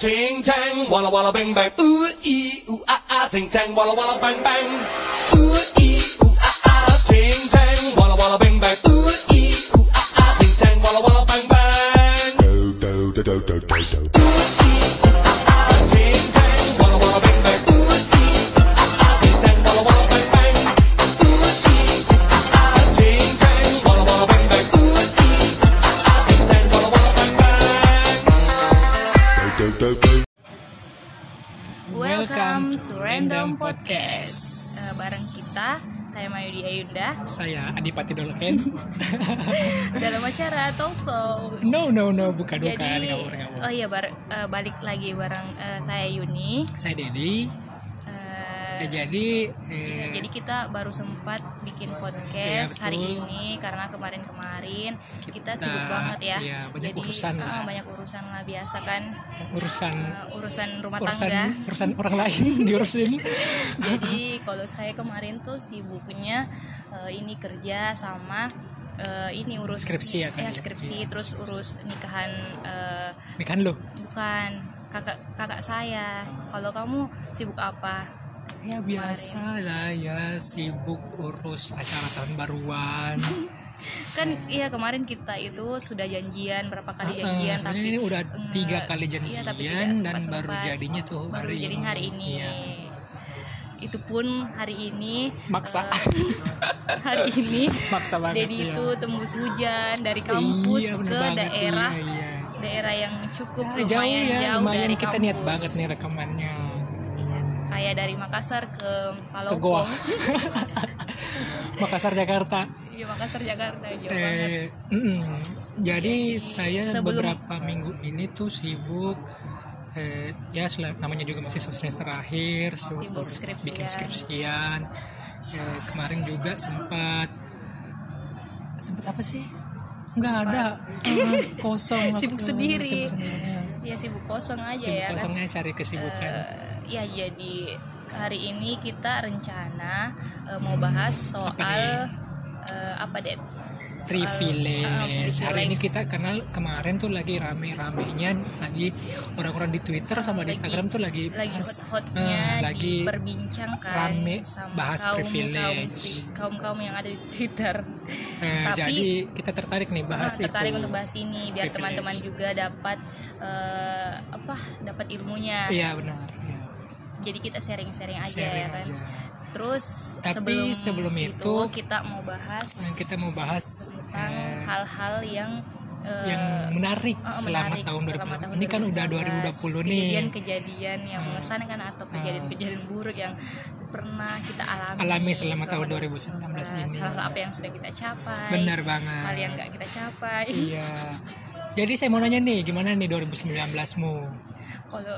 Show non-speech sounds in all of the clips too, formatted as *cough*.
ting tang, walla walla bang bang. Ooh ee ooh ah ah, ting tang, walla walla bang bang. Ooh saya Adipati Dolken *laughs* dalam acara Talk Show. no no no bukan bukan Jadi, ngawur ngawur oh iya bar- eh, balik lagi bareng eh, saya Yuni. saya Dedi Eh, ya, jadi eh, jadi kita baru sempat bikin Iya, podcast betul. hari ini karena kemarin-kemarin kita, Kita- sibuk banget ya. iya, banyak jadi urusan eh, lah. banyak urusan lah biasa kan urusan Eh, urusan rumah urusan tangga. urusan orang lain *laughs* diurusin *laughs* jadi kalau saya kemarin tuh sibuknya eh, ini kerja sama eh, ini urus Skripsi ya kan? ya skripsi terus urus nikahan ini kan lo bukan kakak kakak saya. Kalau kamu sibuk apa? Ya biasa lah ya sibuk urus acara tahun baruan. *laughs* Kan iya kemarin kita itu sudah janjian berapa kali janjian sebenarnya tapi ini udah tiga kali iya, tapi janjian dan sempat-sempat. baru jadinya tuh baru hari jadinya hari ini. Iya. Itu pun hari ini Maksa. eh, *laughs* hari ini Maksa banget, Dedi iya. itu tembus hujan dari kampus Iya, ke banget, daerah iya, iya. daerah yang cukup Ya, jauh lumayan ya jauh lumayan dari kita kampus. niat banget nih rekamannya Iya, kayak dari Makassar ke ke Goa Palopong *laughs* Makassar Jakarta iya Makassar Jakarta jauh banget Eh, mm-mm. jadi saya sebelum- beberapa minggu ini tuh sibuk eh, ya namanya juga masih semester akhir sibuk, Sibuk skripsian. bikin skripsian. Eh, kemarin juga sempat sempat apa sih? Nggak ada. Eh, *laughs* kosong Sibuk sendiri. sibuk sendiri. Ya sibuk kosong aja sibuk ya kan? kosongnya cari kesibukan. Eh, ya jadi hari ini kita rencana eh, mau bahas soal eh, apa deh privilege. eh, Hari ini kita karena kemarin tuh lagi rame-ramenya lagi orang-orang di Twitter sama di Lagi- Instagram tuh lagi lagi hot-hotnya eh, lagi diperbincangkan rame sama bahas kaum, privilege. kaum kaum yang ada di Twitter. eh, Tapi- jadi kita tertarik nih bahas Nah, tertarik itu. untuk bahas ini biar teman-teman juga dapat eh, apa dapat ilmunya. Iya benar. iya. Jadi kita sharing-sharing aja Sharing ya kan. aja. Terus Tapi sebelum itu, kita mau bahas Nah, kita mau bahas tentang eh, hal-hal yang eh, yang menarik Oh, selama menarik tahun 2020. selama tahun Ini kan udah 2020 nih. Kejadian-kejadian yang mengesankan atau kejadian-kejadian buruk yang pernah kita alami. Alami selama tahun 2019 2019 ini. Salah apa yang sudah kita capai. Benar banget. Hal yang nggak kita capai. Iya. Jadi saya mau nanya nih, gimana nih 2019-mu? Kalau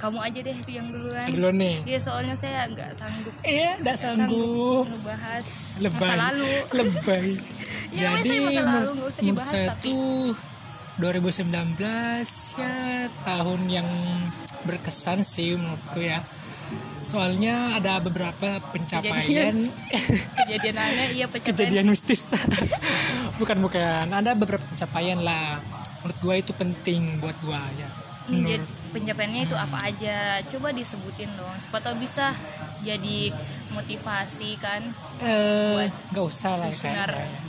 kamu aja deh yang duluan. Dulu nih. Iya soalnya saya nggak sanggup. Iya, enggak sanggup. ngebahas lebay masa lalu. lebay *laughs* Ya, jadi masa lalu, nggak usah dibahas, saya tapi. tuh 2019 ya tahun yang berkesan sih menurutku ya soalnya ada beberapa pencapaian Kejadian *laughs* aneh iya pencapaian kejadian mistis *laughs* bukan bukan ada beberapa pencapaian lah menurut gua itu penting buat gua ya menurut pencapaiannya itu apa aja? Coba disebutin dong siapa tahu bisa jadi motivasi kan? Eh nggak usah lah listener. kayaknya.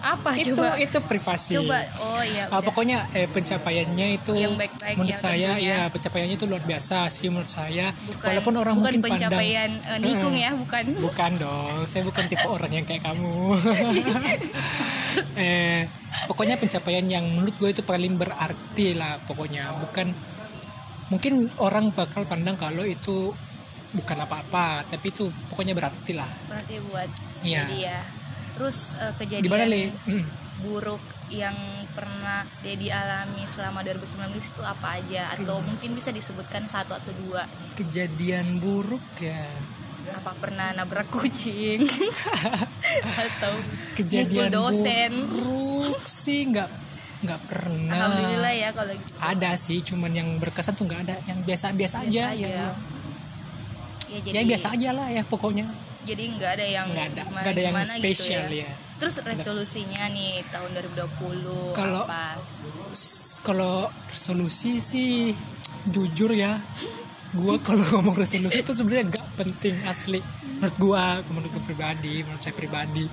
apa itu coba? itu privasi. Coba. Oh iya udah. pokoknya eh, pencapaiannya itu Yang baik-baik, menurut yang saya tentunya. ya pencapaiannya itu luar biasa sih menurut saya. Bukan walaupun orang bukan mungkin pandang pencapaian eh, nikung Eh, ya bukan. *laughs* bukan dong. Saya bukan tipe orang yang kayak kamu. *laughs* Eh pokoknya pencapaian yang menurut gue itu paling berarti lah pokoknya. Bukan mungkin orang bakal pandang kalau itu bukan apa-apa tapi itu pokoknya berarti lah. Berarti buat Iya. jadi ya. Terus eh, kejadian gimana Hmm. buruk yang pernah Dedi alami selama 2019 itu apa aja? Atau mungkin bisa disebutkan satu atau dua? Kejadian buruk ya. Apa pernah nabrak kucing? *laughs* Atau kejadian dosen? buruk sih nggak nggak pernah. Alhamdulillah ya kalau gitu. ada sih cuman yang berkesan tuh nggak ada. Yang biasa biasa Biasa aja, aja. ya. Ya jadi ya biasa aja lah ya pokoknya. Jadi nggak ada yang nggak ada. gimana- nggak ada yang gimana gitu spesial ya. ya. Terus resolusinya nih tahun 2020 Kalau- kalau resolusi sih jujur ya. Gua kalau ngomong resolusi itu sebenarnya nggak penting asli. Menurut gua menurut gua pribadi menurut saya pribadi.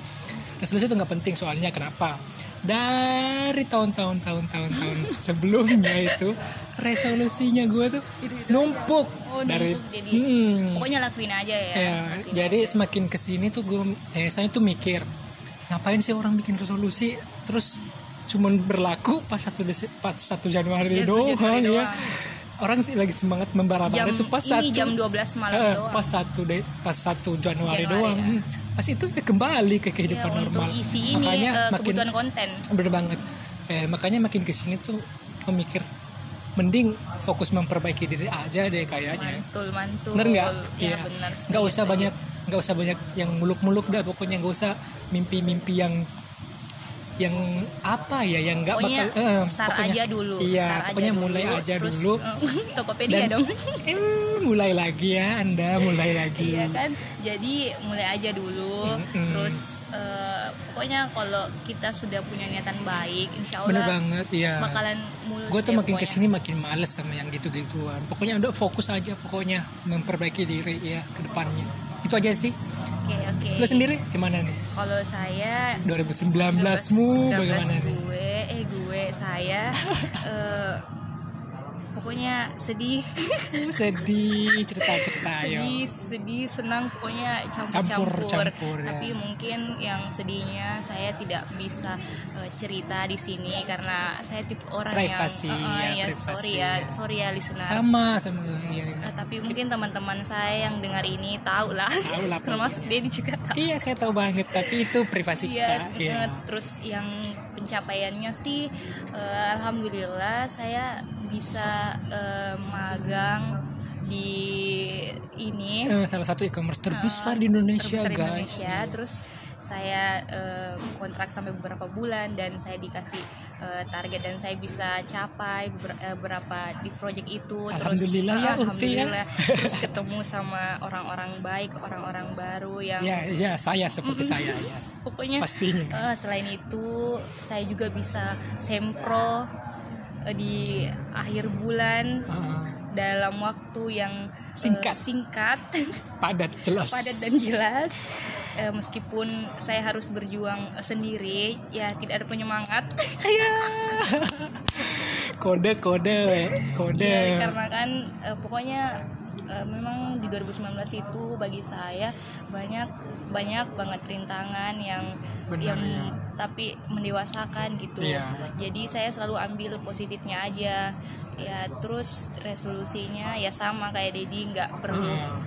Resolusi itu nggak penting soalnya kenapa dari tahun-tahun tahun-tahun tahun sebelumnya itu resolusinya gua tuh numpuk oh dari numpuk, jadi Hmm. pokoknya lakuin aja ya Ya, jadi aja. semakin ke sini tuh gue, eh, saya tuh mikir ngapain sih orang bikin resolusi terus cuman berlaku pas satu Dese- pas satu Januari Ya, doang, Januari ya. Orang sih lagi semangat membara-bara tuh pas ini satu jam 12 malam eh, doang pas satu de, pas satu Januari, Januari, doang. ya. Hmm, Pas itu ya kembali ke ya, kehidupan untuk normal. isi ini makanya eh, makin kebutuhan konten bener banget. Eh, makanya makin ke sini tuh memikir mending fokus memperbaiki diri aja deh kayaknya. mantul mantul Bener nggak? ya Iya. benar Nggak usah banyak, nggak usah banyak yang muluk-muluk dah. Pokoknya nggak usah mimpi-mimpi yang yang apa ya yang nggak bakal eh, start pokoknya, aja dulu iya start aja pokoknya dulu, mulai aja terus, dulu eh, *laughs* tokopedia Dan- dong *laughs* eh, mulai lagi ya anda mulai *laughs* lagi Iya kan, jadi mulai aja dulu. Mm-mm. Terus eh, pokoknya kalau kita sudah punya niatan baik, insya bener banget ya bakalan mulus. gue tuh deh makin pokoknya. ke sini makin males sama yang gitu-gituan pokoknya udah fokus aja pokoknya memperbaiki diri ya ke depannya itu aja sih. Oke oke. lo sendiri gimana nih? Kalau saya 2019 mu 19 bagaimana nih? gue, eh gue saya eh, *laughs* pokoknya sedih, sedih *laughs* cerita-cerita ayo sedih, sedih, senang, pokoknya Campur, campur-campur. campur, ya. Tapi mungkin yang sedihnya saya tidak bisa eh, cerita di sini karena saya tipe orang Privasi, yang eh, eh, ya, ya, privasi, sorry ya, ya. sorry ya listener. sama sama iya, iya. Eh, tapi mungkin teman-teman saya yang dengar ini tahu lah, Tahu lah, *laughs* termasuk Dedi juga tahu. Iya saya tahu banget tapi itu privasi Iya, kita. Iya. eh, terus yang pencapaiannya sih eh, alhamdulillah saya bisa eh, magang di ini Eh, salah satu e-commerce terbesar di Indonesia terbesar guys. Indonesia. Terus saya eh, kontrak sampai beberapa bulan dan saya dikasih eh, target dan saya bisa capai beber- eh, beberapa di project itu. Alhamdulillah terus, ya, ya. alhamdulillah. terus ketemu sama orang-orang baik, orang-orang baru yang Ya, ya saya seperti saya ya. pokoknya Pastinya. eh, selain itu saya juga bisa sempro eh, di akhir bulan Ah, dalam waktu yang Singkat. singkat padat jelas. padat dan jelas Eh, meskipun saya harus berjuang sendiri ya tidak ada penyemangat Iya. *laughs* kode kode kode. ya karena kan eh, pokoknya eh, memang di 2019 itu bagi saya banyak banyak banget rintangan yang Benar, yang ya. tapi mendewasakan gitu Iya. jadi saya selalu ambil positifnya aja ya terus resolusinya ya sama kayak Dedi nggak perlu Ah,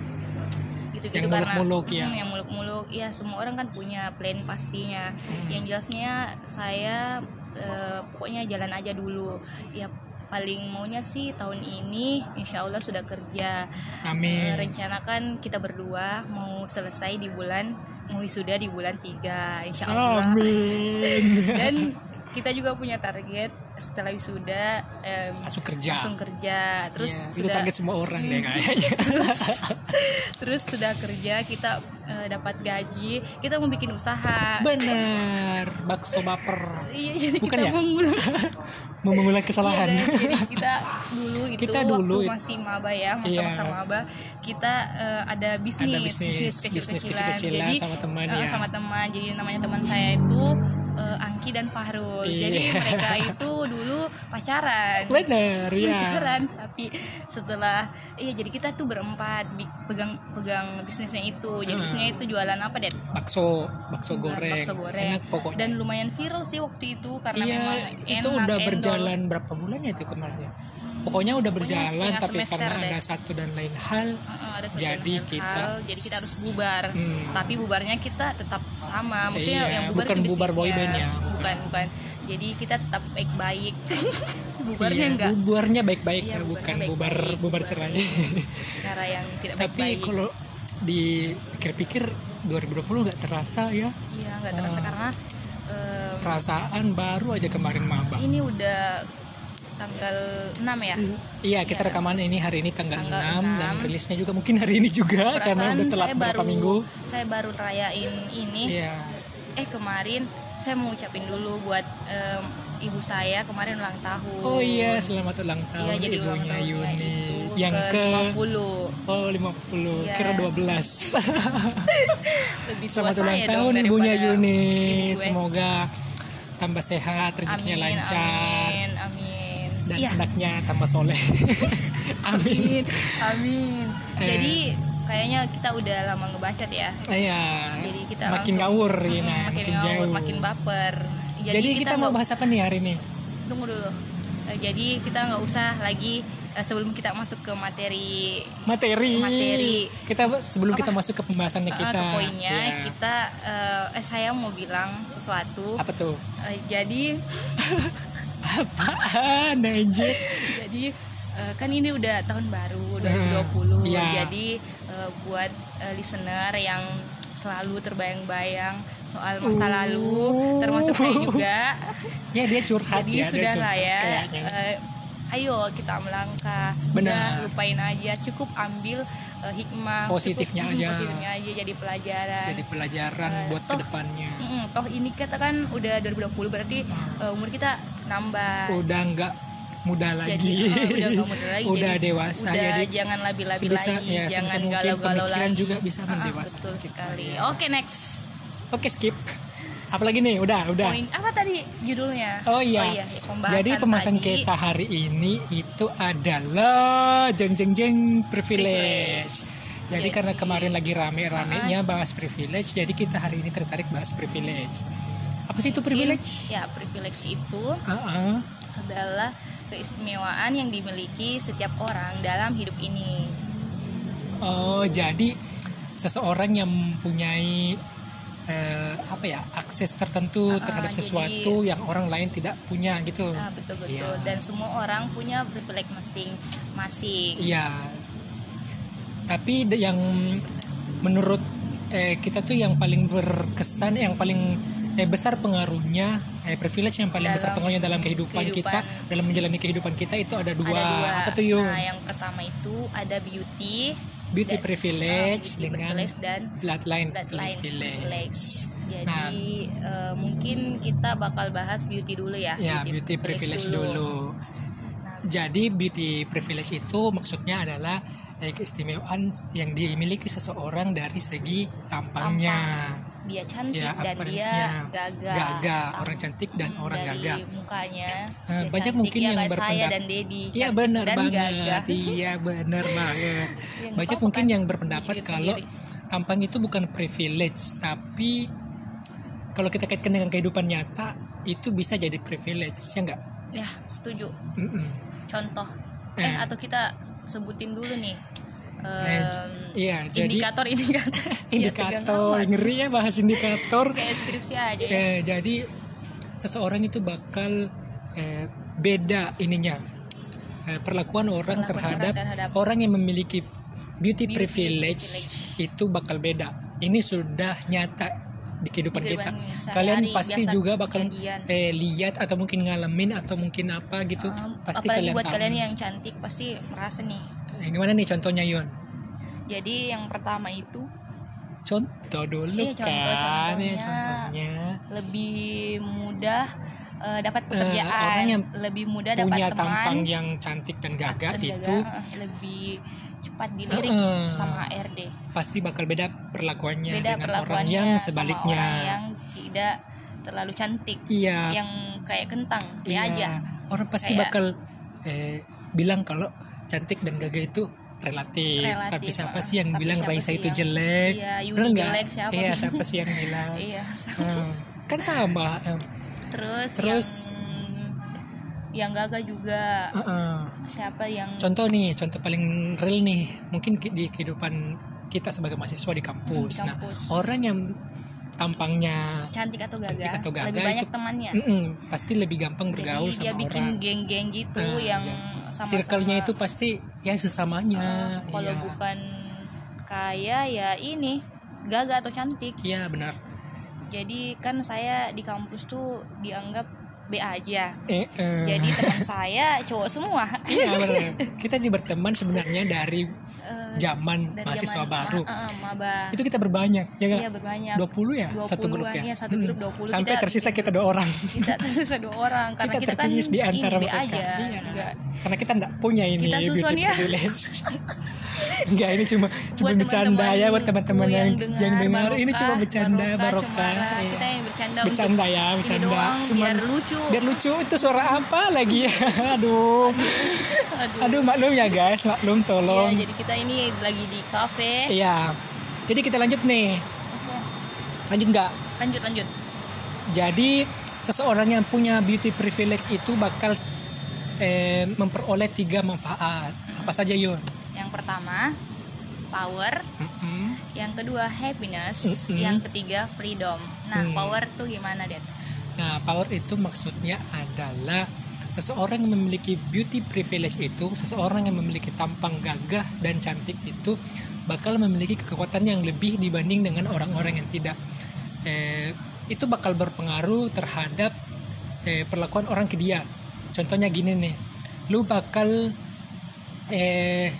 gitu-gitu Yang karena muluk-muluk ya. Hmm, yang muluk-muluk ya semua orang kan punya plan pastinya yang jelasnya saya eh, pokoknya jalan aja dulu ya paling maunya sih tahun ini insya Allah sudah kerja Eh, Amin. rencanakan kita berdua mau selesai di bulan mau wisuda di bulan 3 insya Allah Amin. *laughs* dan kita juga punya target setelah wisuda em, Masuk kerja. langsung kerja terus itu sudah target semua orang deh Hmm. kayaknya. *laughs* terus sudah kerja kita eh, dapat gaji kita mau bikin usaha Benar, bakso baper. iya jadi Bukan kita ya? mengulang *laughs* mengulang kesalahan. Iya, guys. jadi kita dulu *laughs* itu Kita dulu waktu masih maba ya Iya. masa-masa maba kita eh, ada bisnis Ada bisnis, bisnis kecil-kecilan kecil-kecilan jadi sama teman, eh, ya. sama teman jadi namanya teman saya itu Angki dan Fahrul jadi Iya. mereka itu dulu pacaran Benar, ya. pacaran tapi setelah iya jadi kita tuh berempat pegang pegang bisnisnya itu jadi Hmm. bisnisnya itu jualan apa deh Bakso, bakso goreng. bakso goreng Enak pokoknya. dan lumayan viral sih waktu itu karena Iya, memang itu enak, udah endol. berjalan berapa bulan ya itu kemarin ya? Pokoknya udah berjalan setengah tapi karena deh. ada satu dan lain hal Heeh, ada satu Jadi dan lain kita- hal, jadi kita harus bubar Hmm. tapi bubarnya kita tetap sama maksudnya Iya, yang bubar bukan itu bubar bisnisnya. boyband ya, bukan bukan jadi kita tetap baik-baik *laughs* bubarnya Iya, enggak bubarnya baik-baik Iya, ya, bukan bubar baik-baik, bubar bubar cerai. *laughs* cara yang tidak tapi baik-baik kalau dipikir-pikir 2020 nggak terasa ya iya nggak terasa Ah. karena em, perasaan baru aja kemarin maba. ini udah tanggal 6 ya Iya kita rekaman ini hari ini tanggal, Tanggal 6 dan 6. rilisnya juga mungkin hari ini juga karena perasaan udah telat beberapa baru minggu. saya baru rayain ini Iya. eh kemarin saya mau ucapin dulu buat em, ibu saya kemarin ulang tahun Oh iya, selamat ulang tahun Iya, jadi ulang tahunnya Yuni. itu Yang ke, 50 Oh 50 Iya. Kira 12 *laughs* lebih Selamat ulang saya tahun ibunya Yuni ibu. Semoga tambah sehat Rezekinya lancar amin Dan Iya. anaknya tambah soleh *laughs* Amin amin amin Eh. jadi kayaknya kita udah lama ngebacot ya Iya jadi kita Makin langsung- ngawur Mm, ya, makin, Makin ngawur jauh makin baper Jadi, kita, mau nggak- bahas apa nih hari ini? tunggu dulu Eh, jadi kita nggak usah lagi eh, sebelum kita masuk ke materi Materi Materi. Kita sebelum kita Apa? masuk ke pembahasannya eh, kita ke poinnya Iya. kita eh, eh saya mau bilang sesuatu Apa tuh? Eh, jadi *laughs* Apaan anjir jadi eh, kan ini udah tahun baru 2020 Iya. jadi eh, buat eh, listener yang selalu terbayang-bayang soal masa Uh. lalu termasuk saya juga. *laughs* Ya dia curhat jadi ya sudah lah ya. ayo kita melangkah. Benar. Udah, lupain aja cukup ambil hikmah Positifnya cukup, mm, aja. positifnya aja jadi pelajaran. Jadi pelajaran Eh, buat toh- ke depannya. Mm-mm, toh ini kita kan udah 2020 berarti eh, umur kita nambah. Udah nggak muda lagi. jadi eh, udah gak muda lagi. *laughs* Udah jadi dewasa udah jadi jangan labil-labil sebisa- lagi ya, jangan mungkin galau-galau pemikiran lagi. juga bisa Ah, mendewasakan betul kita, sekali. ya. oke next. Oke skip. Apalagi nih? Udah udah. Poin apa tadi judulnya? Oh iya. pembahasan Jadi pembahasan tadi. kita hari ini itu adalah jeng jeng jeng privilege. Jadi Jadi- karena kemarin lagi rame-ramenya bahas privilege, jadi kita hari ini tertarik bahas privilege. Apa sih itu privilege? ya privilege itu Ah, ah. adalah keistimewaan yang dimiliki setiap orang dalam hidup ini Oh, jadi seseorang yang mempunyai eh, apa ya akses tertentu Ah, terhadap jadi- sesuatu yang orang lain tidak punya gitu. nah betul betul Iya. dan semua orang punya privilege masing-masing Iya. Tapi de- yang menurut eh, kita tuh yang paling berkesan, yang paling eh, besar pengaruhnya, eh, privilege yang paling besar Dalam pengaruhnya dalam kehidupan, kita, kehidupan. dalam menjalani kehidupan kita itu ada dua. ada dua Apa tuh yuk? nah yang pertama itu ada beauty Beauty dan- privilege ah, beauty dengan privilege dan bloodline, bloodline privilege. privilege. Jadi Nah. eh, mungkin kita bakal bahas beauty dulu ya. Ya, beauty privilege dulu. Nah, Jadi beauty privilege itu maksudnya adalah eh, keistimewaan yang dimiliki seseorang dari segi tampangnya. Dia cantik Ya, dan dia gagah. Gagah, orang cantik dan Mm, orang dari gagah. mukanya. Dia banyak cantik, mungkin ya yang kayak saya berpendapat- dan Dedi. Iya cantik benar banget. gagah. Iya benar banget. Ya, Banyak mungkin kan, yang berpendapat kalau sendiri. tampang itu bukan privilege, tapi kalau kita kaitkan dengan kehidupan nyata itu bisa jadi privilege, ya enggak? Ya, setuju. Mm-mm. Contoh. Eh, Eh. atau kita sebutin dulu nih. Iya, jadi- indikator indikator Ya, *laughs* Indikator, amat. ngeri ya bahas indikator. *laughs* kayak skripsi aja ya. Eh, jadi seseorang itu bakal eh, beda ininya Eh, perlakuan orang Perlakuan terhadap, orang terhadap orang yang memiliki beauty, Beauty privilege, itu bakal beda. Ini sudah nyata di kehidupan Di kita. Kalian pasti juga bakal kejadian. eh, lihat atau mungkin ngalamin atau mungkin apa gitu. Um, pasti kalian buat tahu. kalian yang cantik pasti merasa nih. Eh, gimana nih contohnya Yon? Jadi yang pertama itu Contoh dulu Iya, contoh, kan, ya, contohnya. contohnya. lebih mudah eh, dapat Eh, pekerjaan, orang yang lebih mudah dapat Punya teman, tampang yang cantik dan gagah dan itu gagah, eh, lebih cepat dilirik Eh, sama HRD. pasti bakal beda perlakuannya Beda dengan orang perlakuannya yang sama sebaliknya. orang yang tidak terlalu cantik, Iya. yang kayak kentang, iya. ya aja. Orang pasti Kayak- bakal eh, bilang kalau cantik dan gagah itu relatif. Relatif, Tapi siapa sih yang Tapi bilang Raisa itu yang- jelek? Iya, Yuni jelek, siapa Iya, siapa sih yang bilang? *laughs* Iya. Eh, kan sama. eh, Terus, Terus? yang yang gagah juga eh, eh. siapa yang Contoh nih, contoh paling real nih, mungkin ki- di kehidupan kita sebagai mahasiswa di kampus. Hmm, di Nah, kampus. orang yang tampangnya cantik atau gagah, Cantik atau gagah lebih banyak itu- temannya. mm-mm, pasti lebih gampang bergaul Jadi dia sama bikin orang. geng-geng gitu Nah, yang ya. Circle-nya itu pasti ya sesamanya. Eh, kalau Iya. bukan kaya ya ini gagah atau cantik. Iya benar. Jadi kan saya di kampus tuh dianggap B aja. Eh, eh. Jadi teman saya cowok semua. Iya benar. Kita ini berteman sebenarnya dari Eh, zaman dari mahasiswa zaman baru. ma- eh, maba. Itu kita berbanyak ya nggak? Iya, berbanyak. 20 ya? 20-an, satu grup ya? iya, satu grup 20. sampai Kita tersisa kita dua orang. *laughs* Kita tersisa dua orang karena kita kita, kan di antara mereka. aja. Iya. Enggak. karena kita enggak punya ini Kita susun beauty ya. privilege. *laughs* Enggak ini cuma cuma Buat bercanda ya buat teman-teman teman-temanku yang yang dengar. ini cuma bercanda barokah, cemara. Iya. kita yang bercanda bercanda ya bercanda. doang, Cuman biar lucu. biar lucu itu suara apa lagi ya? *laughs* Aduh. Aduh. maklum ya guys. Maklum Iya, tolong jadi kita ini lagi di cafe iya. Jadi kita lanjut nih. Lanjut nggak? Lanjut lanjut. Jadi seseorang yang punya beauty privilege itu bakal eh, memperoleh tiga manfaat. Apa saja Yun? Yang pertama power. Mm-mm. yang kedua happiness. Mm-mm. yang ketiga freedom. Nah Hmm. power tuh gimana Det? Nah, power itu maksudnya adalah seseorang yang memiliki beauty privilege itu, seseorang yang memiliki tampang gagah dan cantik itu bakal memiliki kekuatan yang lebih dibanding dengan orang-orang yang tidak. Eh, itu bakal berpengaruh terhadap eh, perlakuan orang ke dia. Contohnya gini nih, lu bakal eh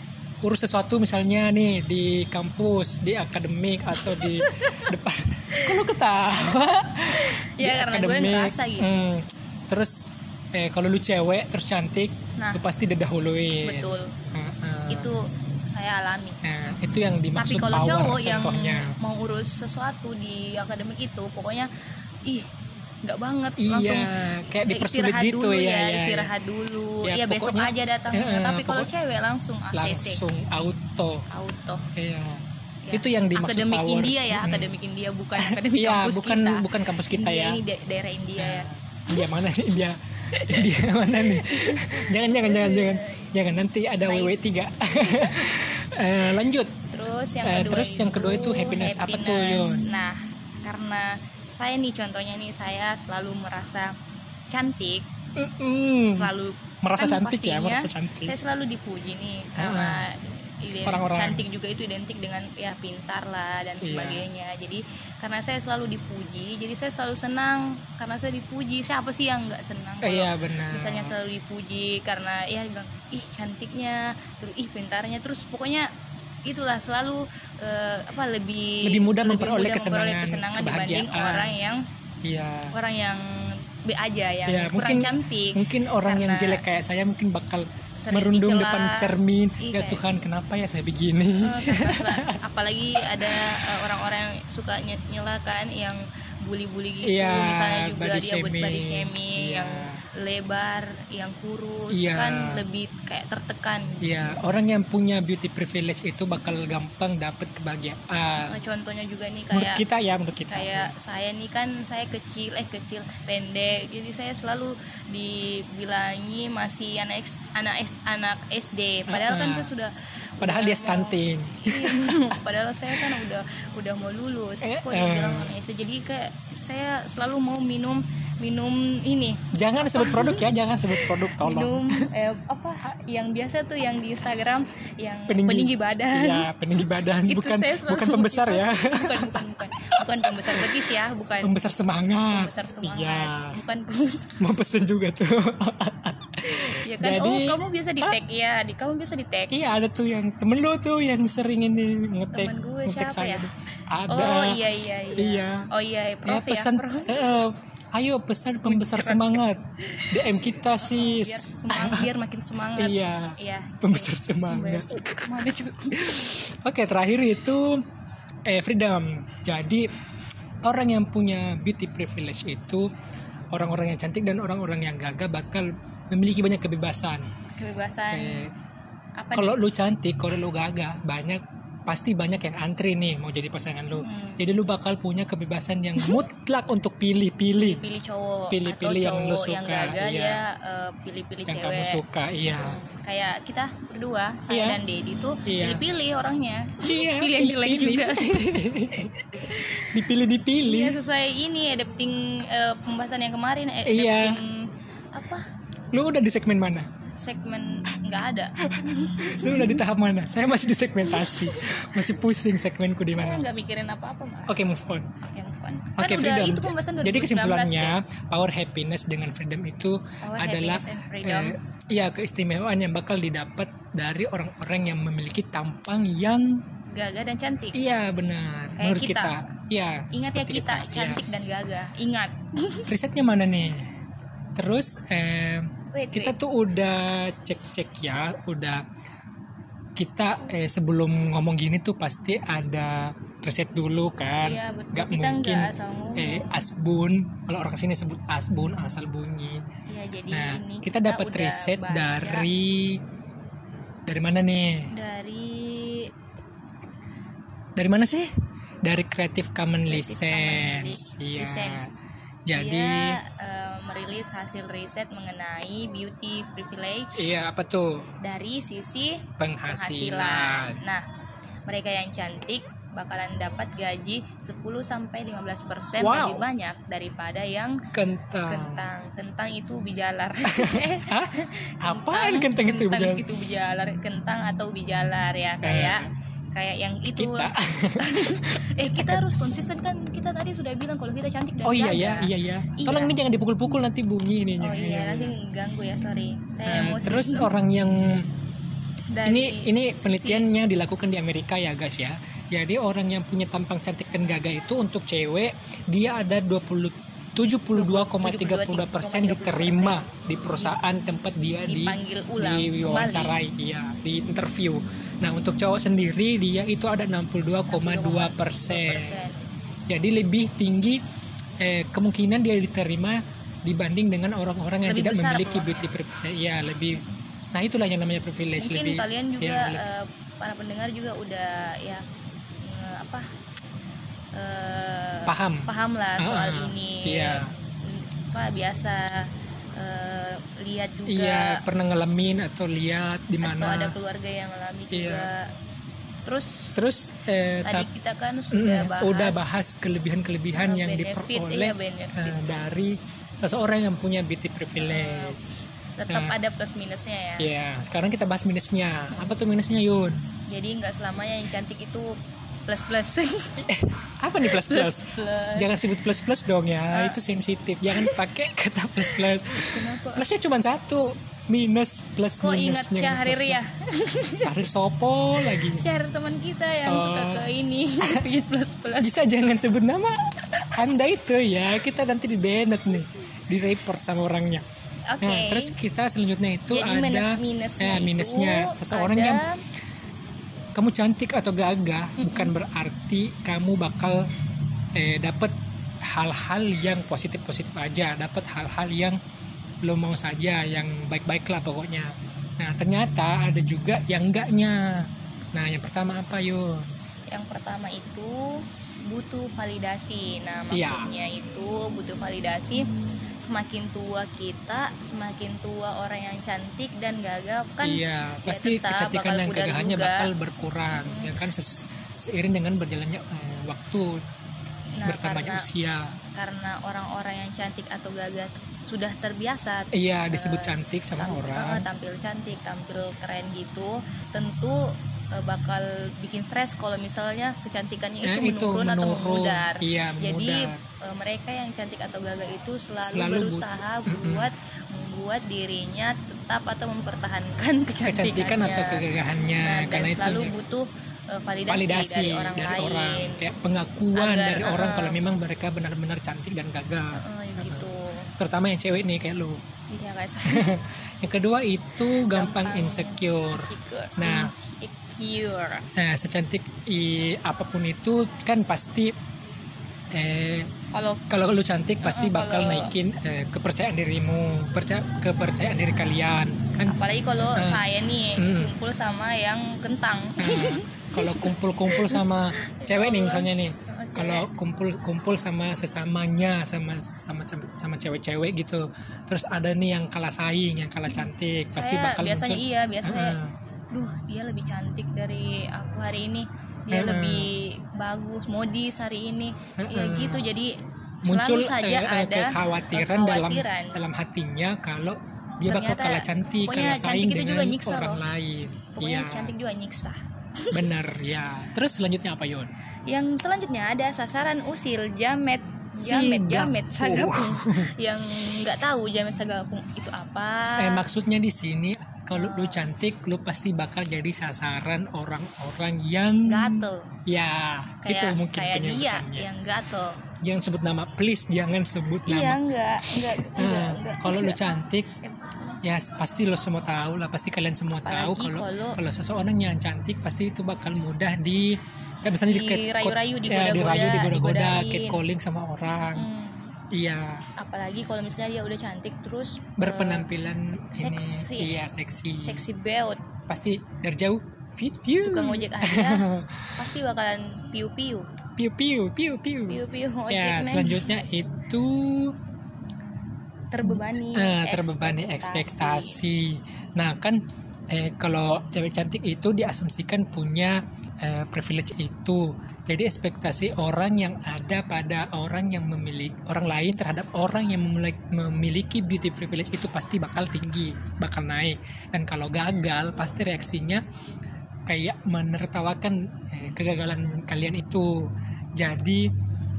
urus sesuatu misalnya nih di kampus, di akademik atau di *laughs* depan. Kok lu ketawa? Di Ya, karena gue akademik. ngerasa gitu. Hmm, terus eh kalau lu cewek terus cantik, Nah. lu pasti didahuluin. betul Heeh. itu saya alami Nah, itu yang tapi dimaksud kalau power cowok yang contohnya. mau urus sesuatu di akademik itu pokoknya ih nggak banget Iya, langsung kayak ya, dipersulit gitu dulu ya, ya, ya, istirahat dulu Ya, ya, besok pokoknya- aja datang eh, tapi kalau cewek langsung ACC langsung auto. auto Iya. Ya. Itu yang dimaksud akademik power. India ya Mm-mm. akademik India bukan *laughs* akademik Iya, kampus bukan kita bukan kampus kita India ya. ini da- daerah India ya India mana *laughs* India? *laughs* India mana nih? Jangan jangan jangan jangan jangan nanti ada WW 3 *laughs* Eh, lanjut. Terus yang Eh, kedua terus yang kedua itu happiness. Apa tuh, Yun? Nah, karena saya nih contohnya nih saya selalu merasa cantik, Mm-mm. selalu Merasa kan cantik ya, merasa cantik. Saya selalu dipuji nih karena Orang-orang. cantik juga itu identik dengan ya pintar lah dan Iya. sebagainya. Jadi karena saya selalu dipuji, jadi saya selalu senang karena saya dipuji. Siapa sih yang nggak senang? Kalau Iya benar. misalnya selalu dipuji karena ya bilang ih cantiknya terus ih pintarnya terus pokoknya itulah selalu eh, apa lebih Lebih mudah memperoleh mudah kesenangan, kesenangan dibanding orang yang Iya. orang yang B aja yang Ya, kurang mungkin cantik mungkin orang yang Karena jelek kayak saya mungkin bakal sering merundung dicela. depan cermin. Iya, ya Tuhan, kenapa ya saya begini? Eh, *laughs* apalagi ada eh, orang-orang yang suka nye- nyelakan yang bully-bully gitu Iya, misalnya juga body dia buat body shaming. shaming Iya. yang lebar yang kurus Iya. kan lebih kayak tertekan Iya, orang yang punya beauty privilege itu bakal gampang dapat kebahagiaan. Nah, contohnya juga nih Menurut kayak kita ya, menurut kita. kayak saya nih kan saya kecil eh kecil pendek jadi saya selalu dibilangi masih anak anak anak SD padahal kan Ah. saya sudah Padahal dia stunting. Iya, *laughs* padahal saya kan udah udah mau lulus Eh, kok eh. dibilang anak SD jadi kayak saya selalu mau minum minum ini Jangan sebut produk ya, jangan sebut produk tolong. minum eh, apa yang biasa tuh yang di Instagram yang Peninggi. peninggi, badan Iya, peninggi badan, *laughs* Itu bukan selalu bukan pembesar itu. ya. bukan bukan bukan bukan pembesar betis ya bukan Pembesar semangat. pembesar semangat Iya. bukan pembesar *laughs* Mau pesen juga tuh. ya kan Jadi- oh kamu biasa di tag ya di kamu biasa di tag iya, ada tuh yang temen lu tuh yang sering ini ngetek ngetek saya. ya? tuh. Ada. oh iya iya iya Iya. oh iya Ya, prof ya, pesan prof eh, ayo pesan pembesar semangat. DM kita *laughs* biar sis. semangat biar makin semangat Iya. iya Pembesar semangat. Juga *laughs* Oke, terakhir itu eh freedom. Jadi orang yang punya beauty privilege itu orang-orang yang cantik dan orang-orang yang gagah bakal memiliki banyak kebebasan. kebebasan Eh, apa kalau lu cantik, kalau lu gagah, banyak pasti banyak yang antri nih mau jadi pasangan lu. Hmm. Jadi lu bakal punya kebebasan yang mutlak untuk pilih-pilih pilih cowok Pilih-pilih yang lu cowok yang suka, gagah iya. dia eh, pilih-pilih yang cewek kamu suka. Iya. kayak kita berdua saya Iya. dan Dedi tuh Iya. pilih-pilih orangnya Iya, *laughs* pilih yang jelek juga *laughs* Dipilih-dipilih. Iya sesuai ini adapting eh, pembahasan yang kemarin eh, Iya. adapting apa Lu udah di segmen mana? Segmen nggak ada Lu udah di tahap mana? Saya masih di segmentasi. Masih pusing segmenku di saya mana. nggak mikirin apa-apa mah Oke, move on. yang fun Oke, kan udah freedom. itu pembahasan 2019 Jadi kesimpulannya, ya. power happiness dengan freedom itu Power, adalah eh, iya keistimewaan yang bakal didapat dari orang-orang yang memiliki tampang yang gagah dan cantik iya benar Kayak menurut kita. kita. Iya. ingat ya seperti kita Iya. cantik dan gagah ingat Risetnya mana nih? Terus eh, Wait, kita wait. tuh udah cek-cek ya, udah kita eh, sebelum ngomong gini tuh pasti ada riset dulu kan. Iya, betul. Kita mungkin asal ngomong. eh, asbun. Kalau orang sini sebut asbun asal bunyi. ya jadi Nah, ini kita dapat udah riset baca dari dari mana nih? dari Dari mana sih? Dari Creative Commons Creative Commons License. Li- Iya. License. Jadi eh, merilis hasil riset mengenai beauty privilege iya apa tuh? dari sisi Penghasilan. penghasilan. Nah, mereka yang cantik bakalan dapat gaji 10 sampai 15% Wow. lebih banyak daripada yang Kentang. kentang. Kentang itu bijalar. *laughs* Hah? Apaan kentang itu Kentang bijalar? itu bijalar, kentang atau bijalar ya kayak kayak yang itu. Kita. *laughs* eh kita harus konsisten kan kita tadi sudah bilang kalau kita cantik dan Oh iya ya, gagah. iya ya. Iya. Tolong ini jangan dipukul-pukul nanti bunyi ininya. Oh iya, nanti ganggu ya, sorry. Saya Nah, emosi. terus orang yang Dari ini ini penelitiannya dilakukan di Amerika ya guys ya. Jadi orang yang punya tampang cantik dan gagah itu untuk cewek dia ada 20 72,32 persen diterima di perusahaan tempat dia di Dipanggil ulang, diwawancarai iya di interview. Nah untuk cowok sendiri dia itu ada 62,2 persen. Jadi lebih tinggi eh, kemungkinan dia diterima dibanding dengan orang-orang yang Lebih tidak memiliki peluangnya. beauty privilege. Iya, lebih Nah, itulah yang namanya privilege mungkin lebih kalian juga ya, eh, para pendengar juga udah ya eh, apa eh, paham. paham lah Ah, soal ah, ini iya. apa biasa eh, lihat juga Iya, pernah ngalamin atau lihat di atau ada mana. keluarga yang mengalami Iya. juga terus Terus eh, tadi kita kan mm, sudah bahas, udah bahas kelebihan-kelebihan yang benefit, diperoleh iya, benefit. eh, dari seseorang yang punya beauty privilege. tetap Nah, ada plus minusnya ya Iya, sekarang kita bahas minusnya. Apa tuh minusnya, Yun? jadi nggak selamanya yang cantik itu plus plus. *laughs* Apa nih plus plus? plus? Jangan sebut plus plus dong ya, itu sensitif. Jangan pakai *laughs* kata plus plus. kenapa? Plusnya cuma satu, minus plus kok ingat minusnya. Syahrir ya Syahrir Sopo lagi. *laughs* share teman kita yang Oh. suka ke ini. Bikin plus plus. Bisa jangan sebut nama. Anda itu ya, kita nanti di banned nih, di report sama orangnya. oke. Nah, terus kita selanjutnya itu jadi ada minus minusnya ya, minusnya. Itu seseorang ada yang kamu cantik atau gagah bukan berarti kamu bakal eh, dapat hal-hal yang positif-positif aja, dapat hal-hal yang lo mau saja, yang baik-baik lah pokoknya. Nah ternyata ada juga yang enggaknya. Nah yang pertama apa yuk? yang pertama itu butuh validasi nah Iya. maksudnya itu butuh validasi semakin tua kita semakin tua orang yang cantik dan gagah kan iya, ya pasti kecantikan dan kegagahannya juga. bakal berkurang, ya kan ses- seiring dengan berjalannya eh, waktu Nah, bertambahnya karena- usia. karena orang-orang yang cantik atau gagah sudah terbiasa Iya disebut cantik sama tam- orang. eh, tampil cantik tampil keren gitu tentu eh, bakal bikin stres kalau misalnya kecantikannya Eh, itu itu menurun, atau menurun. memudar Iya, jadi eh, mereka yang cantik atau gagah itu selalu, Selalu but- berusaha *laughs* buat membuat dirinya tetap atau mempertahankan kecantikannya *laughs* kecantikan atau kegagahannya Nah, karena itu selalu butuh eh, validasi, validasi dari orang lain kayak pengakuan Agar, dari orang eh, kalau memang mereka benar-benar cantik dan gagah. Eh, gitu. Terutama yang cewek nih kayak lo iya guys *laughs* yang kedua itu gampang, insecure. insecure. Nah. insecure. Nah secantik i, apa pun itu kan pasti eh kalau kalau lu cantik pasti Eh, bakal kalau- naikin eh, kepercayaan dirimu percaya kepercayaan diri kalian kan apalagi kalau Eh. saya nih Hmm. kumpul sama yang kentang Nah, kalau kumpul-kumpul sama *laughs* cewek nih misalnya nih cewek. kalau kumpul-kumpul sama sesamanya sama sama sama cewek-cewek gitu terus ada nih yang kalah saing yang kalah cantik pasti saya bakal biasanya muncul iya biasanya Heeh. duh dia lebih cantik dari aku hari ini dia Heeh. lebih bagus modis hari ini. Ya Heeh. gitu jadi muncul selalu saja eh, eh, ada kekhawatiran, dalam kekhawatiran. dalam hatinya kalau dia bakal Ternyata, kalah cantik kalah saing cantik itu juga dengan nyiksa orang loh. lain. Pokoknya iya. cantik juga nyiksa. *laughs* Bener ya. Terus selanjutnya apa Yon? Yang selanjutnya ada sasaran usil jamet. Jamet jamet sagapung. *laughs* Yang nggak tahu jamet sagapung itu apa. Eh maksudnya di sini kalau lu cantik lu pasti bakal jadi sasaran orang-orang yang gatel ya itu kayak mungkin kayak dia yang gatel jangan sebut nama please jangan sebut iya nama enggak enggak *laughs* enggak, Nah, enggak. kalau lu Enggak. cantik ya pasti lo semua tahu lah pasti kalian semua tahu Apalagi kalau kalau- kalau seseorang yang cantik pasti itu bakal mudah di ya misalnya di, Dirayu-rayu, ya, digoda-goda, dirayu digoda-goda digodain. catcalling sama orang Hmm, Iya. Apalagi kalau misalnya dia udah cantik terus eh, berpenampilan uh, seksi. iya seksi. Seksi beut. Pasti dari jauh fit view. Tukang ojek aja *laughs* pasti bakalan piu-piu. Piu-piu, piu-piu. Piu-piu ojek. Ya, man. selanjutnya itu terbebani. Uh, terbebani ekspektasi. ekspektasi. Nah, kan eh, kalau cewek cantik itu diasumsikan punya eh, privilege itu. Jadi ekspektasi orang yang ada pada orang yang memiliki orang lain terhadap orang yang memiliki, beauty privilege itu pasti bakal tinggi, bakal naik. Dan kalau gagal pasti reaksinya kayak menertawakan eh, kegagalan kalian itu. Jadi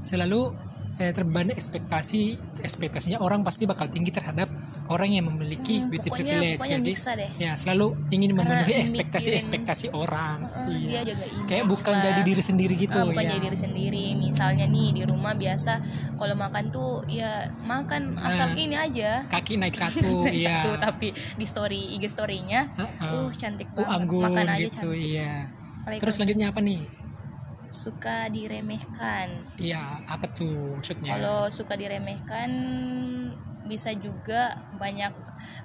selalu eh, terbebani ekspektasi ekspektasinya orang pasti bakal tinggi terhadap orang yang memiliki Hmm, beauty pokoknya- privilege. pokoknya Jadi deh. ya selalu ingin Karena memenuhi mikirin- ekspektasi-ekspektasi orang. Heeh, iya. dia jaga Kayak bukan lah. jadi diri sendiri gitu Ah, bukan ya. jadi diri sendiri misalnya nih di rumah biasa kalau makan tuh ya makan asal Ah. ini aja Kaki naik *laughs* satu, Naik iya. satu, tapi di story IG storynya Heeh. uh cantik Uh, banget anggun makan aja gitu, cantik iya. Apalagi Terus selanjutnya apa nih? suka diremehkan Iya, apa tuh maksudnya? kalau suka diremehkan bisa juga banyak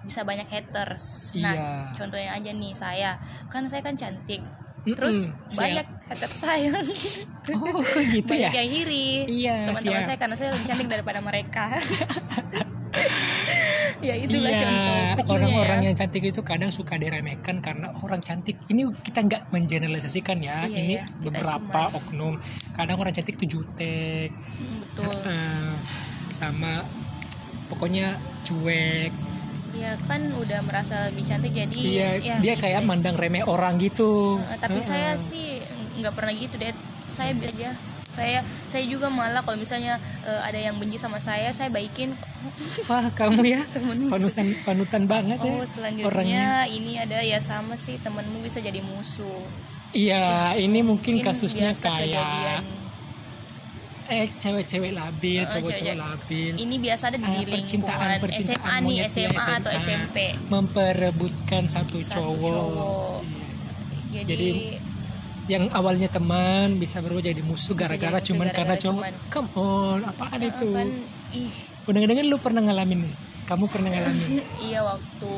bisa banyak haters nah Iya. contohnya aja nih saya kan saya kan cantik Mm-mm, terus siap. banyak haters saya *laughs* Oh, gitu ya? banyak yang iri Iya, teman-teman saya karena saya lebih cantik daripada mereka *laughs* ya itulah iya, contoh orang-orang ya. yang cantik itu kadang suka diremehkan karena orang cantik. Ini kita nggak mengeneralisasikan ya. Iya, ini iya, beberapa oknum. Kadang orang cantik itu jutek, Hmm, betul eh, sama pokoknya cuek. ya kan udah merasa lebih cantik jadi Iya, ya dia gitu kayak deh. mandang remeh orang gitu. Eh, tapi Heeh. saya sih nggak pernah gitu deh saya aja saya saya juga malah kalau misalnya eh, ada yang benci sama saya saya baikin *laughs* Wah, kamu ya panutan panutan banget ya oh selanjutnya orangnya. ini ada ya sama sih temenmu bisa jadi musuh Iya, ini mungkin Mungkin kasusnya kayak. Eh cewek-cewek labil, Eh, cowok-cowok labil. ini biasa ada Ah, di percintaan lingkungan percintaan SMA nih ya, SMA, atau SMA. SMP memperebutkan satu, Satu cowok. cowok. Iya. jadi, Jadi, Yang awalnya teman bisa berubah jadi musuh gara-gara jadi musuh cuman karena cowok. cuman. Come on, apaan eh, itu? kan ih Udah-udah lu pernah ngalamin nih? Kamu pernah ngalamin? *laughs* iya waktu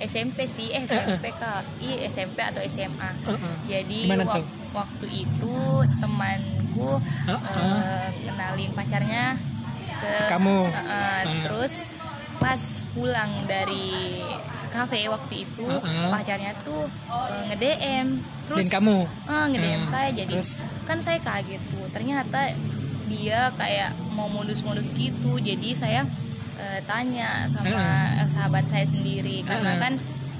SMP sih eh SMP kak iya SMP atau SMA Heeh. jadi Gimana wak- tuh? waktu itu temanku Heeh. eh, kenalin pacarnya ke Kamu? Eh, eh, Ah. terus pas pulang dari kafe waktu itu Heeh. pacarnya tuh eh, nge-DM terus Dan kamu? eh, nge-DM Ah, saya jadi terus? kan saya kaget tuh ternyata dia kayak mau modus-modus gitu jadi saya eh, tanya sama eh, sahabat saya sendiri karena Heeh. kan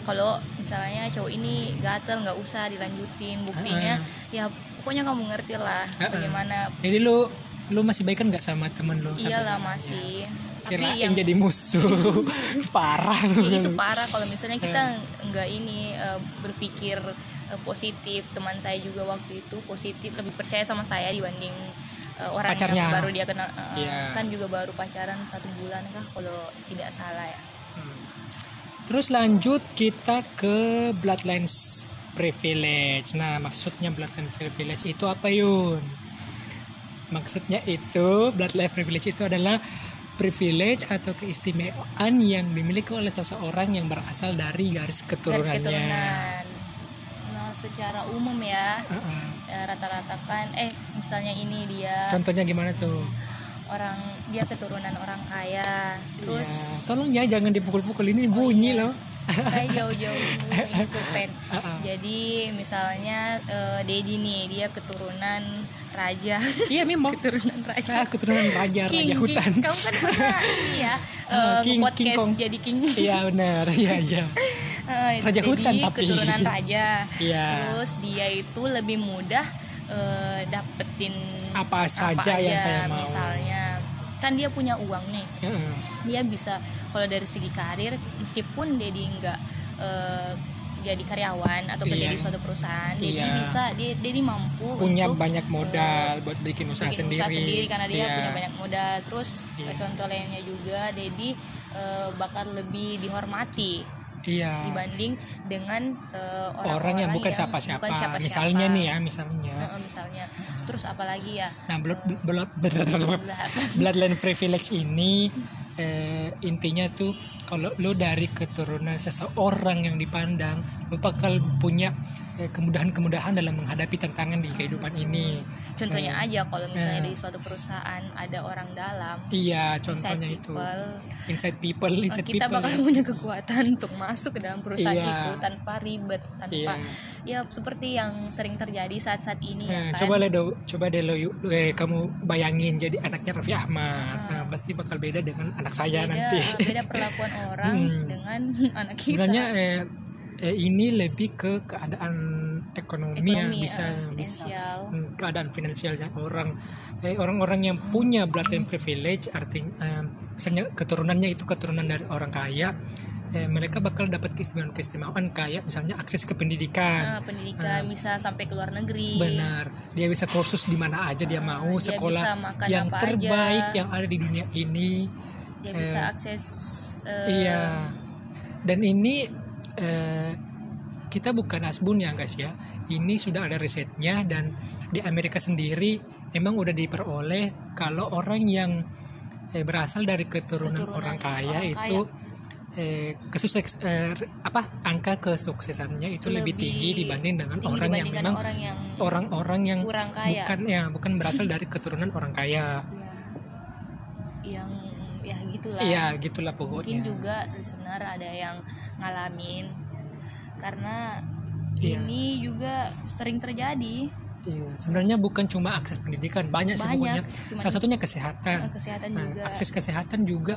kalau misalnya cowok ini gatel nggak usah dilanjutin buktinya ya pokoknya kamu ngerti lah Heeh. bagaimana Jadi lu lu masih baik kan nggak sama temen lu? iyalah sekarang? masih tapi Kirain yang jadi musuh. *laughs* Parah lu. Ya, itu parah kalau misalnya kita nggak ini eh, berpikir positif teman saya juga waktu itu positif lebih percaya sama saya dibanding eh, orang Pacarnya. yang baru dia kenal eh, Iya. kan juga baru pacaran satu bulan kah kalau tidak salah ya Terus lanjut kita ke bloodlines privilege. Nah, maksudnya bloodline privilege itu apa, Yun? Maksudnya itu bloodline privilege itu adalah privilege atau keistimewaan yang dimiliki oleh seseorang yang berasal dari garis garis keturunannya. keturunan nah secara umum ya Heeh. eh, rata-rata kan eh misalnya ini dia Contohnya gimana tuh? orang dia keturunan orang kaya terus Ya, tolong ya jangan dipukul-pukul ini bunyi loh. saya *laughs* jauh-jauh ikutin Uh-uh. jadi misalnya eh, Dedi nih dia keturunan raja Iya memang. *laughs* keturunan raja Saya keturunan raja King, raja King. hutan. kamu kan pernah ini ya *laughs* eh, King- podcast King Kong. jadi king Iya benar. Iya iya. Eh, Raja jadi hutan tapi. keturunan raja *laughs* Iya. terus dia itu lebih mudah eh, dapetin Apa saja yang saya mau. misalnya kan dia punya uang nih Heeh. dia bisa kalau dari segi karir meskipun Dedi nggak eh, jadi karyawan atau kerja Iya. di suatu perusahaan jadi Iya. bisa dia ini mampu punya untuk banyak modal buat bikin usaha bikin sendiri, usaha sendiri karena dia Iya. punya banyak modal terus Iya. contoh lainnya juga Dedi eh, bakal lebih dihormati iya. dibanding dengan eh, orang, orang yang bukan siapa-siapa. Misalnya nih ya misalnya. Heeh, misalnya. Terus apalagi ya? Nah blood, blood, bloodline privilege ini eh, intinya tuh kalau lo dari keturunan seseorang yang dipandang lo bakal punya kemudahan-kemudahan dalam menghadapi tantangan di kehidupan ini contohnya Eh, aja kalau misalnya eh. di suatu perusahaan ada orang dalam iya inside contohnya itu people, inside people eh, inside kita people bakal ya. punya kekuatan untuk masuk ke dalam perusahaan Iya. itu tanpa ribet tanpa Iya. ya seperti yang sering terjadi saat-saat ini ya Nah, kan coba deh coba deh lo eh, kamu bayangin jadi anaknya Raffi Ahmad nah, pasti bakal beda dengan anak saya beda nanti beda perlakuan *laughs* orang Hmm. dengan *laughs* anak kita sebenarnya eh, eh, ini lebih ke keadaan ekonomi, Ekonomi, ya bisa eh, bisa finansial. Hmm, keadaan finansialnya orang eh, orang-orang yang punya bloodline privilege artinya eh, misalnya keturunannya itu keturunan dari orang kaya eh, mereka bakal dapat keistimewaan-keistimewaan kayak misalnya akses ke pendidikan Nah, pendidikan bisa sampai ke luar negeri Benar, dia bisa kursus di mana aja dia mau, dia sekolah yang terbaik aja. yang ada di dunia ini. dia Eh, bisa akses eh, Iya. Dan ini eh, kita bukan asbun ya guys ya. Ini sudah ada risetnya dan di Amerika sendiri emang udah diperoleh kalau orang yang eh, berasal dari keturunan, Keturunan orang kaya orang itu eh, kesukses eh, apa angka kesuksesannya itu lebih, tinggi dibanding dengan tinggi orang yang memang orang yang orang-orang yang kurang kaya. bukan ya bukan berasal dari keturunan orang kaya ya, yang ya gitulah iya gitulah mungkin pokoknya juga listener ada yang ngalamin. Karena Iya. ini juga sering terjadi. Iya, sebenarnya bukan cuma akses pendidikan banyak, sih Banyak, pokoknya cuman- salah satunya kesehatan. Eh, kesehatan Nah, juga. akses kesehatan juga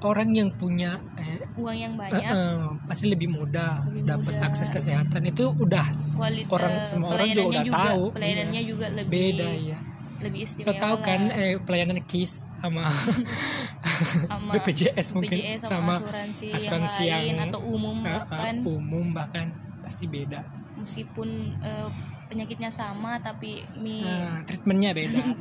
orang yang punya eh, uang yang eh, banyak. eh, pasti lebih mudah Lebih dapat mudah. akses kesehatan. Itu udah kualitas orang semua orang juga udah tahu. pelayanannya iya. juga lebih beda ya lebih lo istimewa tahu kan eh, pelayanan KIS sama *laughs* sama BPJS mungkin BPJS sama, sama asuransi, asuransi yang, yang, lain atau umum eh, bahkan. umum bahkan pasti beda. Meskipun eh, penyakitnya sama tapi mi nah, treatmentnya beda. *laughs*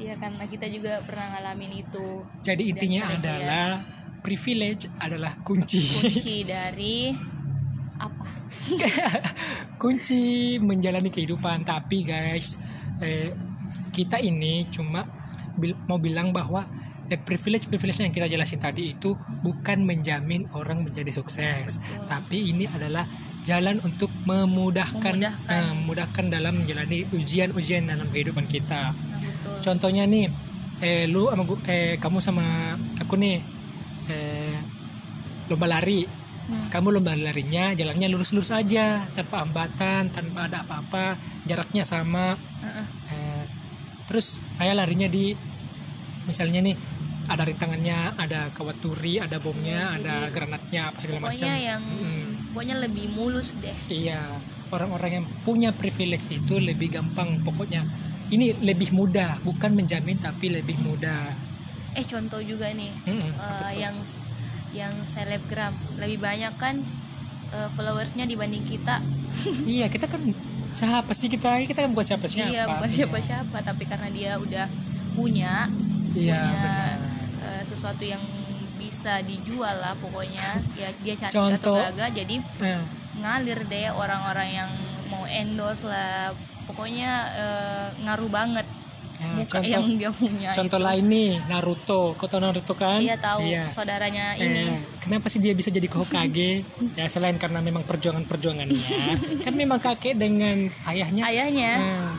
Iya. Karena kita juga pernah ngalamin itu. Jadi intinya adalah privilege adalah kunci. Kunci *laughs* dari apa? *laughs* Kunci menjalani kehidupan. Tapi guys eh, kita ini cuma bil- mau bilang bahwa eh, privilege privilege yang kita jelasin tadi itu bukan menjamin orang menjadi sukses tapi ini adalah jalan untuk memudahkan Memudahkan. eh, memudahkan dalam menjalani ujian-ujian dalam kehidupan kita betul contohnya nih eh lu sama gua- eh kamu sama aku nih eh lomba lari Hmm. kamu lomba larinya jalannya lurus-lurus aja tanpa hambatan tanpa ada apa-apa jaraknya sama Heeh. Eh, terus saya larinya di misalnya nih ada rintangannya ada kawat turi ada bomnya Jadi, ada granatnya apa segala macam pokoknya yang Mm. pokoknya lebih mulus deh Iya, orang-orang yang punya privilege itu lebih gampang pokoknya. Ini lebih mudah, bukan menjamin tapi lebih mudah. eh contoh juga nih apa tuh? yang yang selebgram lebih banyak kan eh, followersnya dibanding kita *laughs* iya, kita kan siapa sih kita? Kita kan bukan siapa-siapa. iya bukan siapa-siapa tapi karena dia udah punya Iya, punya benar. Sesuatu yang bisa dijual lah pokoknya ya dia cantik Contoh. atau gagah jadi Nah, ngalir deh orang-orang yang mau endorse lah pokoknya eh, ngaruh banget ya, contoh yang dia punya contoh itu. lain nih Naruto. Kau tahu Naruto kan? iya tahu Iya. saudaranya Eh, ini kenapa sih dia bisa jadi Hokage? *laughs* ya selain karena memang perjuangan-perjuangannya, kan memang kakek dengan ayahnya ayahnya Nah,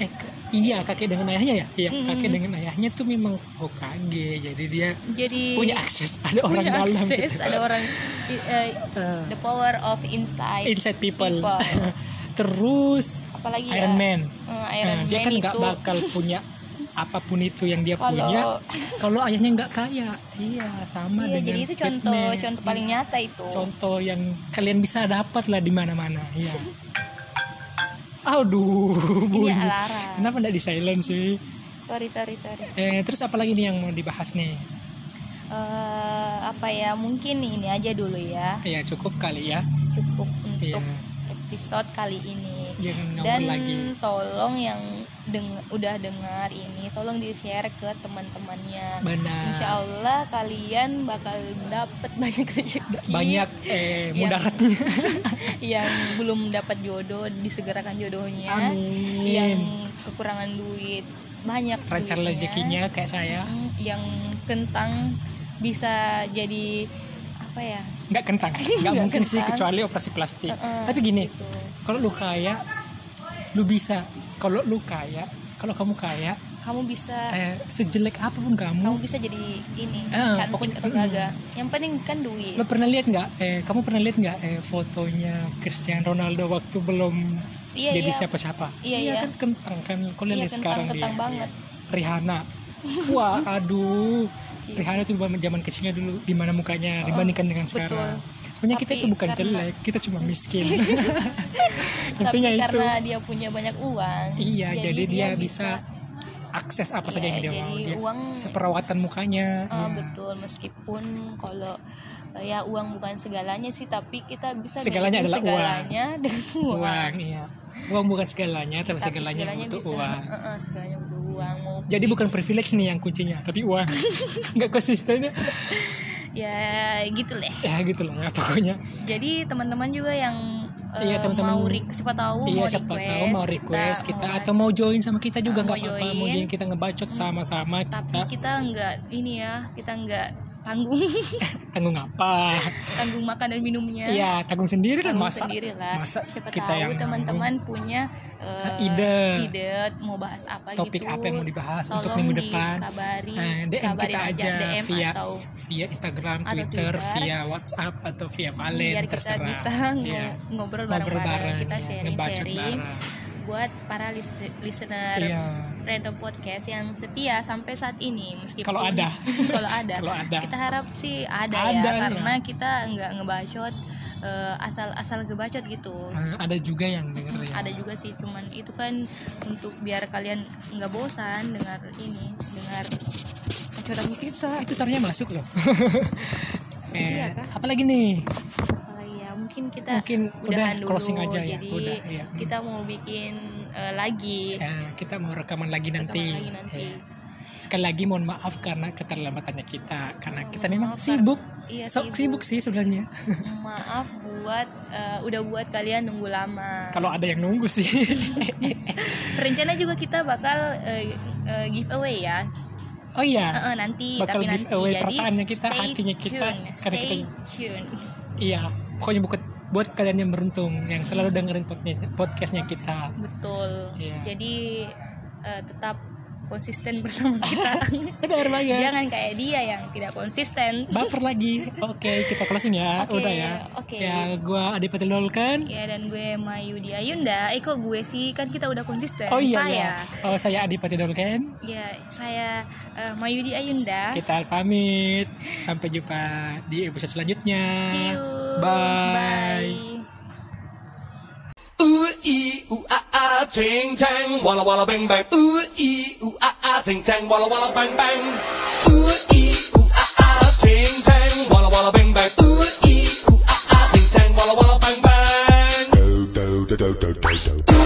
eh iya kakek dengan ayahnya ya? Iya Mm-mm. kakek dengan ayahnya tuh memang Hokage jadi dia jadi punya akses ada orang punya dalam akses, gitu. ada orang Eh, the power of inside inside people, people. *laughs* terus apalagi Iron ya Man eh, Iron Nah, dia Man kan nggak bakal punya apa pun itu yang dia Kalau- punya. *laughs* Kalau ayahnya nggak kaya. Iya sama iya dengan jadi itu contoh Batman. contoh paling nyata itu. Contoh yang kalian bisa dapat lah di mana-mana. Iya *laughs* aduh bunyi. Alarm. kenapa nggak di silent sih? Sorry sorry sorry. Eh, terus apa lagi nih yang mau dibahas nih? Eh, apa ya? Mungkin ini aja dulu ya. Ya cukup kali ya. Cukup untuk Iya. episode kali ini. Jangan ngomong dan lagi. tolong yang deng- udah dengar ini tolong di share ke teman-temannya benar Insya Allah kalian bakal dapet banyak *laughs* rezeki banyak eh Yang- mudaratnya *laughs* yang belum dapat jodoh disegerakan jodohnya Amin. yang kekurangan duit banyak duitnya. rezekinya kayak saya Mm, yang kentang bisa jadi apa ya nggak kentang *laughs* nggak mungkin sih kentang. kecuali operasi plastik Heeh, tapi gini gitu. kalau lu kaya lu bisa. Kalau lu kaya kalau kamu kaya kamu bisa eh, sejelek apa pun kamu kamu bisa jadi ini Ah, cantik pokoknya- atau gagah. yang penting kan duit. Lo pernah lihat nggak eh kamu pernah lihat nggak eh fotonya Cristiano Ronaldo waktu belum Iya, jadi iya. siapa-siapa? Iya, iya. kan kentang kan kau Iya, lihat sekarang dia? kentang-kentang banget. Rihanna. *laughs* Wah aduh Iya. Rihanna tuh zaman kecilnya dulu di mana mukanya dibandingkan dengan sekarang. Oh, sebenarnya kita itu bukan karena- jelek kita cuma miskin. *laughs* Tapi intinya itu. karena dia punya banyak uang iya jadi, dia, bisa akses apa saja Iya, yang dia jadi mau dia uang- seperawatan mukanya Ah, iya. betul. Meskipun kalau ya uang bukan segalanya sih tapi kita bisa Segalanya adalah uang. segalanya *laughs* dengan uang, uang iya. Uang bukan segalanya tapi, Tapi segalanya, butuh bisa, uang. Eh, eh, segalanya butuh uang mau jadi bukan privilege nih yang kuncinya tapi uang. *laughs* Nggak konsisten ya gitu lah ya gitu lah ya pokoknya jadi teman-teman juga yang eh, Iya, teman-teman. mau re- siapa tahu iya mau siapa request, tahu mau request kita, mau atau mau join sama kita juga nggak apa-apa mau join. join kita ngebacot sama-sama tapi kita kita nggak ini ya kita nggak tanggung. *laughs* Tanggung apa? Tanggung makan dan minumnya. Iya tanggung sendiri lah masa sendiri lah masa siapa kita tahu yang teman-teman punya eh, ide. ide mau bahas apa topik gitu apa yang mau dibahas untuk Tolong minggu depan? dikabari, Eh, DM kita aja DM via atau via Instagram atau Twitter, Twitter. via WhatsApp atau via Valen biar kita terserah. bisa Iya. ngobrol bareng-bareng bareng, kita ya, ngebacot sharing-sharing bareng. Buat para lis- listener Iya. random podcast yang setia sampai saat ini meskipun Kalau ada. *laughs* kalau ada Kalau ada. kita harap sih ada, Ada, ya ya. karena kita nggak ngebacot eh, asal-asal ngebacot gitu Eh, ada juga yang denger Mm, ya ada juga sih cuman itu kan untuk biar kalian nggak bosan dengar ini dengar curang kita itu seharusnya masuk loh Iya *laughs* eh, kah? apalagi nih kita Mungkin udah dulu. closing aja ya, Jadi udah, iya. kita mau bikin eh, lagi ya, kita mau rekaman lagi nanti, lagi nanti. Ya. sekali lagi mohon maaf karena keterlambatannya kita karena kita Mohon memang maaf sibuk iya, sok sibuk. sibuk sih sebenarnya Maaf buat eh, udah buat kalian nunggu lama. kalau ada yang nunggu sih *laughs* Rencana juga kita bakal eh, eh, giveaway ya. oh iya Eh, eh, nanti Bakal tapi nanti giveaway jadi perasaannya kita, hatinya kita, tune, karena kita- tune. iya pokoknya buat buat kalian yang beruntung yang selalu dengerin podcastnya, kita Betul. Iya. Jadi eh, tetap konsisten bersama kita. *laughs* benar banget Jangan kayak dia yang tidak konsisten. baper lagi oke kita closing ya Oke, udah ya oke. ya gua Adipati Lolkan Ya dan gue Mayudi Ayunda. Eh kok gue sih kan kita udah konsisten. oh iya saya. ya oh saya Adipati Dolken Ya, saya eh, Mayudi Ayunda. kita pamit sampai jumpa di episode selanjutnya See you. bye, Bye. ooh ee ooh ah ah, ting tang, walla walla bang bang. Ooh ee ooh ah ah, ting tang, walla walla bang bang. Ooh ee ooh ah ah, ting tang, walla walla bang bang. Ooh ee ooh ah ah, ting tang, walla walla bang bang. Do do do do do do.